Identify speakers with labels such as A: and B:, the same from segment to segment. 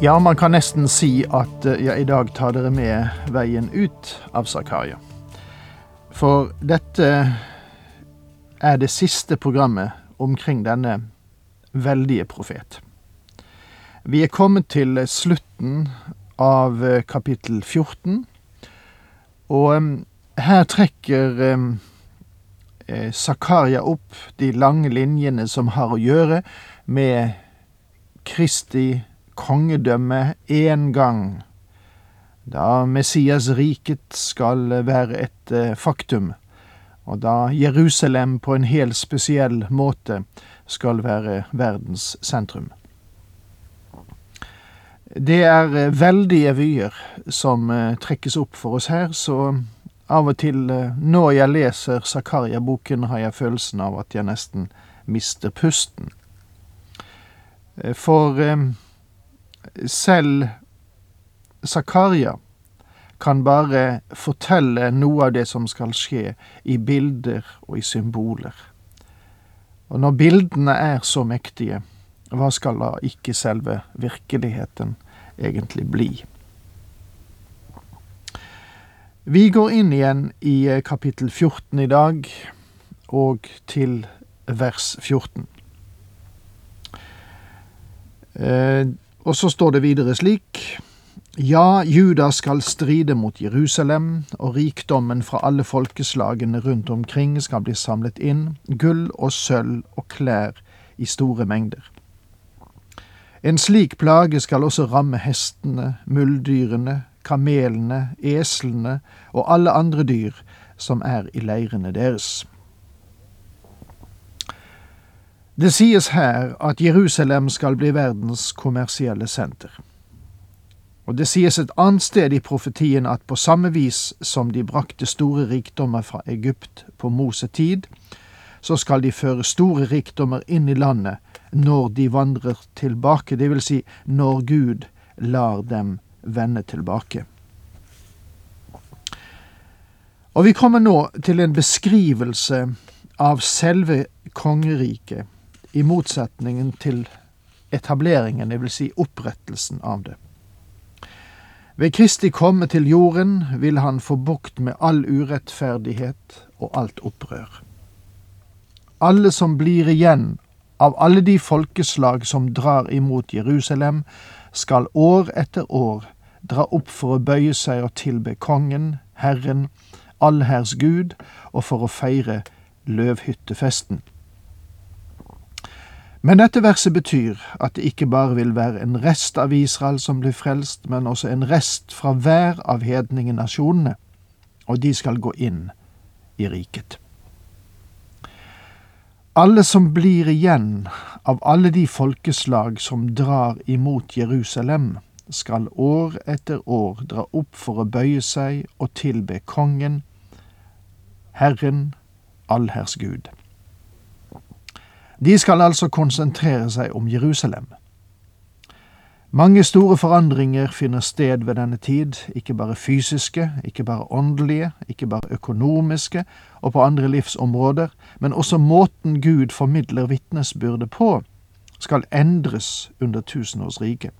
A: Ja, man kan nesten si at jeg ja, i dag tar dere med veien ut av Zakaria. For dette er det siste programmet omkring denne veldige profet. Vi er kommet til slutten av eh, kapittel 14, og um, her trekker Zakaria opp de lange linjene som har å gjøre med Kristi kongedømme én gang, da Messias riket skal være et eh, faktum, og da Jerusalem på en helt spesiell måte skal være verdens sentrum. Det er eh, veldige vyer som eh, trekkes opp for oss her, så av og til når jeg leser Zakaria-boken, har jeg følelsen av at jeg nesten mister pusten. For selv Zakaria kan bare fortelle noe av det som skal skje, i bilder og i symboler. Og når bildene er så mektige, hva skal da ikke selve virkeligheten egentlig bli? Vi går inn igjen i kapittel 14 i dag, og til vers 14. Og så står det videre slik. Ja, Juda skal stride mot Jerusalem, og rikdommen fra alle folkeslagene rundt omkring skal bli samlet inn, gull og sølv og klær i store mengder. En slik plage skal også ramme hestene, mulddyrene, kamelene, eslene og alle andre dyr som er i leirene deres. Det sies her at Jerusalem skal bli verdens kommersielle senter. Og det sies et annet sted i profetien at på samme vis som de brakte store rikdommer fra Egypt på Mosetid, så skal de føre store rikdommer inn i landet når de vandrer tilbake, det vil si når Gud lar dem vende tilbake. Og vi kommer nå til en beskrivelse av selve kongeriket i motsetningen til etableringen, vil si opprettelsen av det. Ved Kristi komme til jorden vil han få bukt med all urettferdighet og alt opprør. Alle som blir igjen av alle de folkeslag som drar imot Jerusalem, skal år etter år dra opp for å bøye seg og tilbe Kongen, Herren, allherrs Gud, og for å feire løvhyttefesten. Men dette verset betyr at det ikke bare vil være en rest av Israel som blir frelst, men også en rest fra hver av hedningenasjonene, og de skal gå inn i riket. Alle som blir igjen av alle de folkeslag som drar imot Jerusalem, skal år etter år dra opp for å bøye seg og tilbe Kongen, Herren, allherrs Gud. De skal altså konsentrere seg om Jerusalem. Mange store forandringer finner sted ved denne tid, ikke bare fysiske, ikke bare åndelige, ikke bare økonomiske og på andre livsområder, men også måten Gud formidler vitnesbyrdet på, skal endres under tusenårsriket.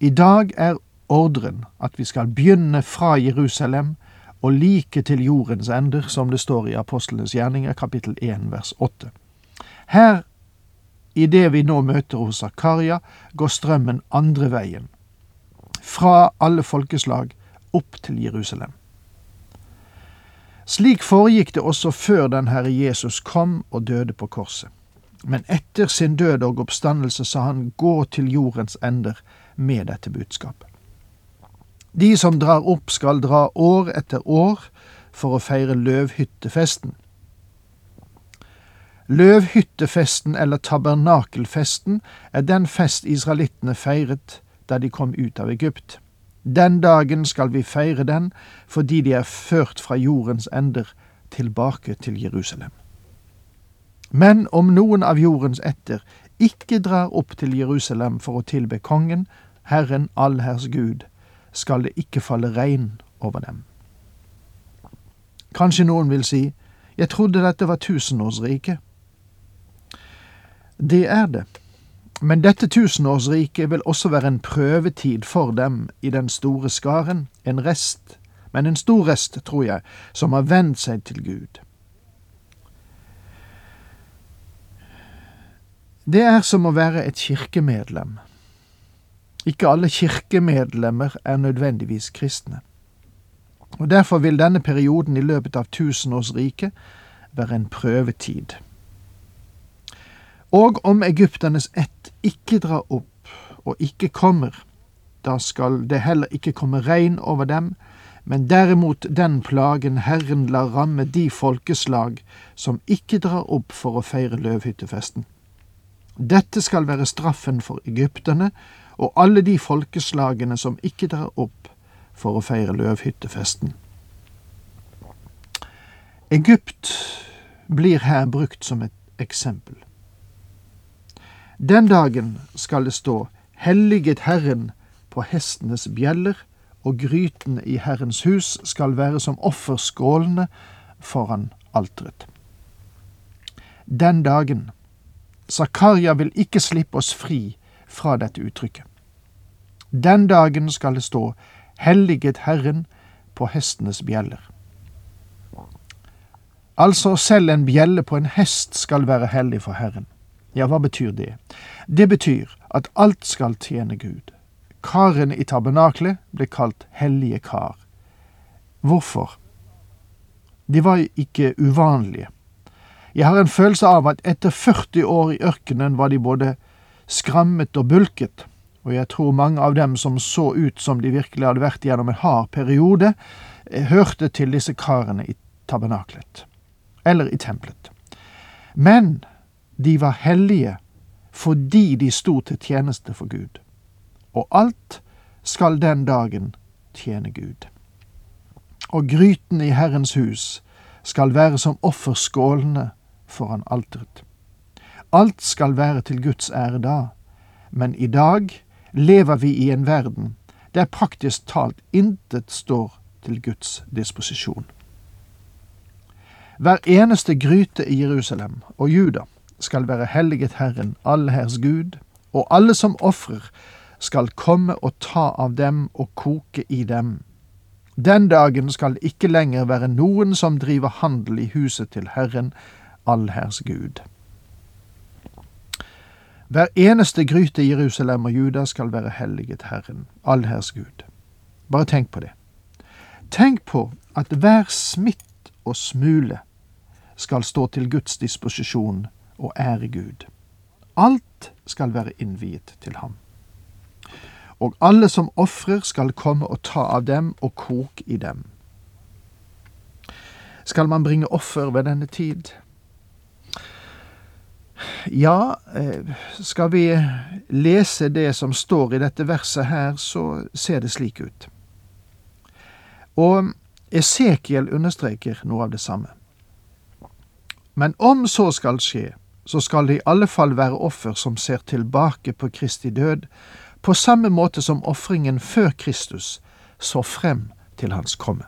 A: I dag er ordren at vi skal begynne fra Jerusalem og like til jordens ender, som det står i Apostlenes gjerninger, kapittel 1, vers 8. Her, i det vi nå møter hos Zakaria, går strømmen andre veien, fra alle folkeslag opp til Jerusalem. Slik foregikk det også før den Herre Jesus kom og døde på korset. Men etter sin død og oppstandelse sa han gå til jordens ender med dette budskapet. De som drar opp, skal dra år etter år for å feire løvhyttefesten. Løvhyttefesten eller tabernakelfesten er den fest israelittene feiret da de kom ut av Egypt. Den dagen skal vi feire den fordi de er ført fra jordens ender tilbake til Jerusalem. Men om noen av jordens etter ikke drar opp til Jerusalem for å tilbe kongen, Herren allherrs Gud, skal det ikke falle regn over dem. Kanskje noen vil si, jeg trodde dette var tusenårsriket. Det er det, men dette tusenårsriket vil også være en prøvetid for dem i den store skaren, en rest, men en stor rest, tror jeg, som har vent seg til Gud. Det er som å være et kirkemedlem. Ikke alle kirkemedlemmer er nødvendigvis kristne. Og Derfor vil denne perioden i løpet av tusenårsriket være en prøvetid. Og om egypternes ett ikke drar opp og ikke kommer, da skal det heller ikke komme regn over dem, men derimot den plagen Herren lar ramme de folkeslag som ikke drar opp for å feire løvhyttefesten. Dette skal være straffen for egypterne og alle de folkeslagene som ikke drar opp for å feire løvhyttefesten. Egypt blir her brukt som et eksempel. Den dagen skal det stå Helliget Herren på hestenes bjeller, og grytene i Herrens hus skal være som offerskålene foran alteret. Den dagen Zakaria vil ikke slippe oss fri fra dette uttrykket. Den dagen skal det stå Helliget Herren på hestenes bjeller. Altså selv en bjelle på en hest skal være hellig for Herren. Ja, hva betyr det? Det betyr at alt skal tjene Gud. Karene i tabernaklet ble kalt hellige kar. Hvorfor? De var ikke uvanlige. Jeg har en følelse av at etter 40 år i ørkenen var de både skrammet og bulket, og jeg tror mange av dem som så ut som de virkelig hadde vært gjennom en hard periode, eh, hørte til disse karene i tabernaklet, eller i tempelet. Men de var hellige fordi de sto til tjeneste for Gud. Og alt skal den dagen tjene Gud. Og gryten i Herrens hus skal være som offerskålene foran alteret. Alt skal være til Guds ære da, men i dag lever vi i en verden der praktisk talt intet står til Guds disposisjon. Hver eneste gryte i Jerusalem og Juda skal være helliget Herren, allherrs Gud, og alle som ofrer, skal komme og ta av dem og koke i dem. Den dagen skal ikke lenger være noen som driver handel i huset til Herren, allherrs Gud. Hver eneste gryte i Jerusalem og Juda skal være helliget Herren, allherrs Gud. Bare tenk på det. Tenk på at hver smitt og smule skal stå til Guds disposisjon og ære Gud. Alt skal være innviet til ham. Og alle som ofrer, skal komme og ta av dem og koke i dem. Skal man bringe offer ved denne tid? Ja, eh, skal vi lese det som står i dette verset her, så ser det slik ut. Og Esekiel understreker noe av det samme. Men om så skal skje, så skal det i alle fall være offer som ser tilbake på Kristi død, på samme måte som ofringen før Kristus så frem til hans komme.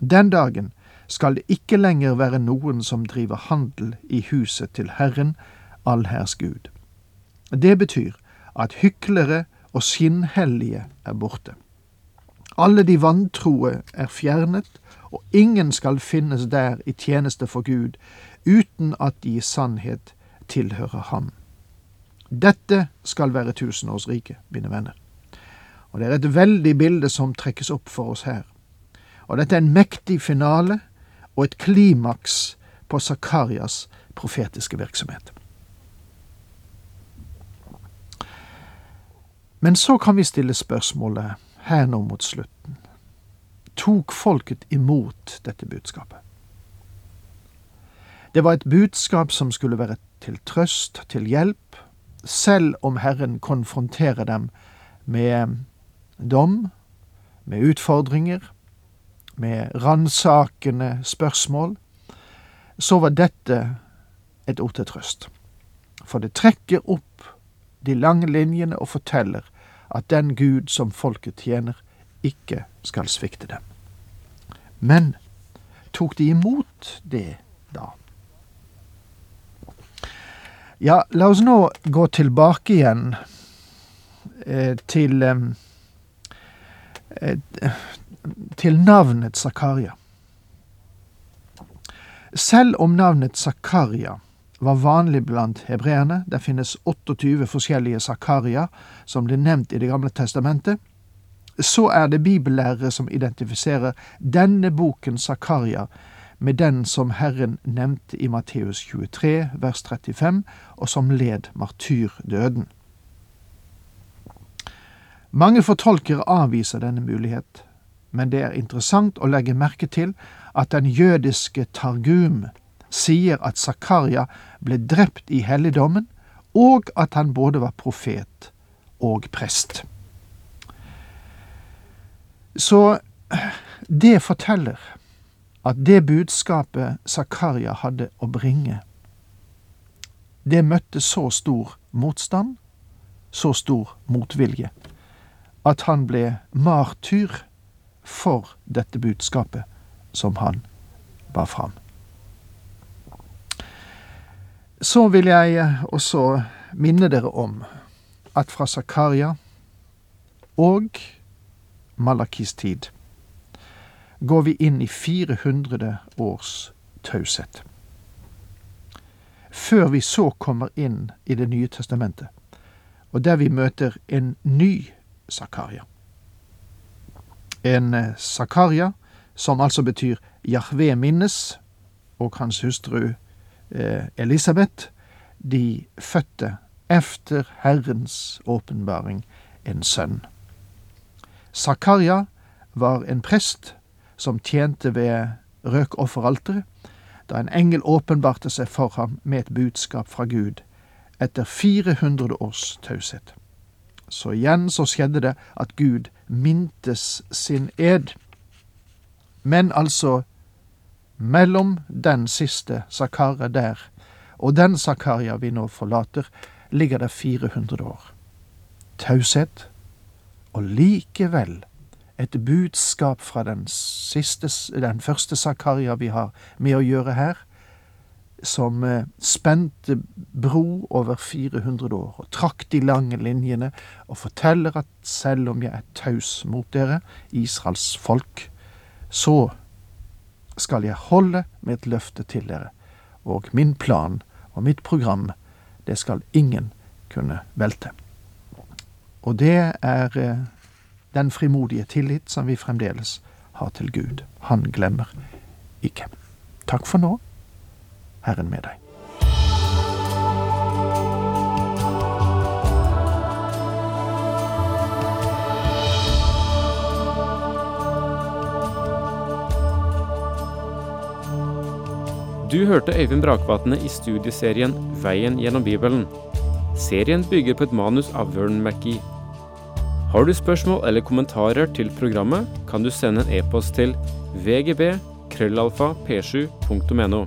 A: Den dagen skal det ikke lenger være noen som driver handel i huset til Herren, allherrs Gud. Det betyr at hyklere og skinnhellige er borte. Alle de vantroe er fjernet, og ingen skal finnes der i tjeneste for Gud uten at de i sannhet tilhører ham. Dette skal være tusenårsriket, mine venner. Og det er et veldig bilde som trekkes opp for oss her. Og dette er en mektig finale og et klimaks på Zakarias profetiske virksomhet. Men så kan vi stille spørsmålet her nå mot slutten. Tok folket imot dette budskapet? Det var et budskap som skulle være til trøst, til hjelp, selv om Herren konfronterer dem med dom, med utfordringer, med ransakende spørsmål, så var dette et ord til trøst. For det trekker opp de lange linjene og forteller at den Gud som folket tjener, ikke skal svikte dem. Men tok de imot det da? Ja, la oss nå gå tilbake igjen eh, til eh, til navnet Zakaria. Selv om navnet Zakaria var vanlig blant hebreerne, det finnes 28 forskjellige Zakaria som blir nevnt i Det gamle testamentet, så er det bibellærere som identifiserer denne boken Zakaria med den som Herren nevnte i Matteus 23, vers 35, og som led martyrdøden. Mange fortolkere avviser denne mulighet, men det er interessant å legge merke til at den jødiske Targum sier at Zakaria ble drept i helligdommen, og at han både var profet og prest. Så det forteller at det budskapet Zakaria hadde å bringe, det møtte så stor motstand, så stor motvilje, at han ble martyr for dette budskapet som han bar fram. Så vil jeg også minne dere om at fra Zakaria og Malakis tid går vi inn i 400 års taushet. Før vi så kommer inn i Det nye testamentet, og der vi møter en ny Zakaria en eh, Zakaria, som altså betyr Jahve minnes, og hans hustru eh, Elisabeth, de fødte efter Herrens åpenbaring en sønn. Zakaria var en prest som tjente ved røkofferalteret, da en engel åpenbarte seg for ham med et budskap fra Gud etter 400 års taushet. Så igjen så skjedde det at Gud mintes sin ed. Men altså, mellom den siste Zakaria der og den Zakaria vi nå forlater, ligger det 400 år. Taushet, og likevel et budskap fra den, siste, den første Zakaria vi har med å gjøre her, som eh, spente bro over 400 år og trakk de lange linjene og forteller at selv om jeg er taus mot dere, Israels folk, så skal jeg holde mitt løfte til dere, og min plan og mitt program, det skal ingen kunne velte. Og det er eh, den frimodige tillit som vi fremdeles har til Gud. Han glemmer ikke. Takk for nå. Herren med deg.
B: Du hørte Øyvind Brakvatne i studieserien Veien gjennom Bibelen. Serien bygger på et manus av Vern McGee. Har du spørsmål eller kommentarer til programmet, kan du sende en e-post til vgb krøllalfa p7.no.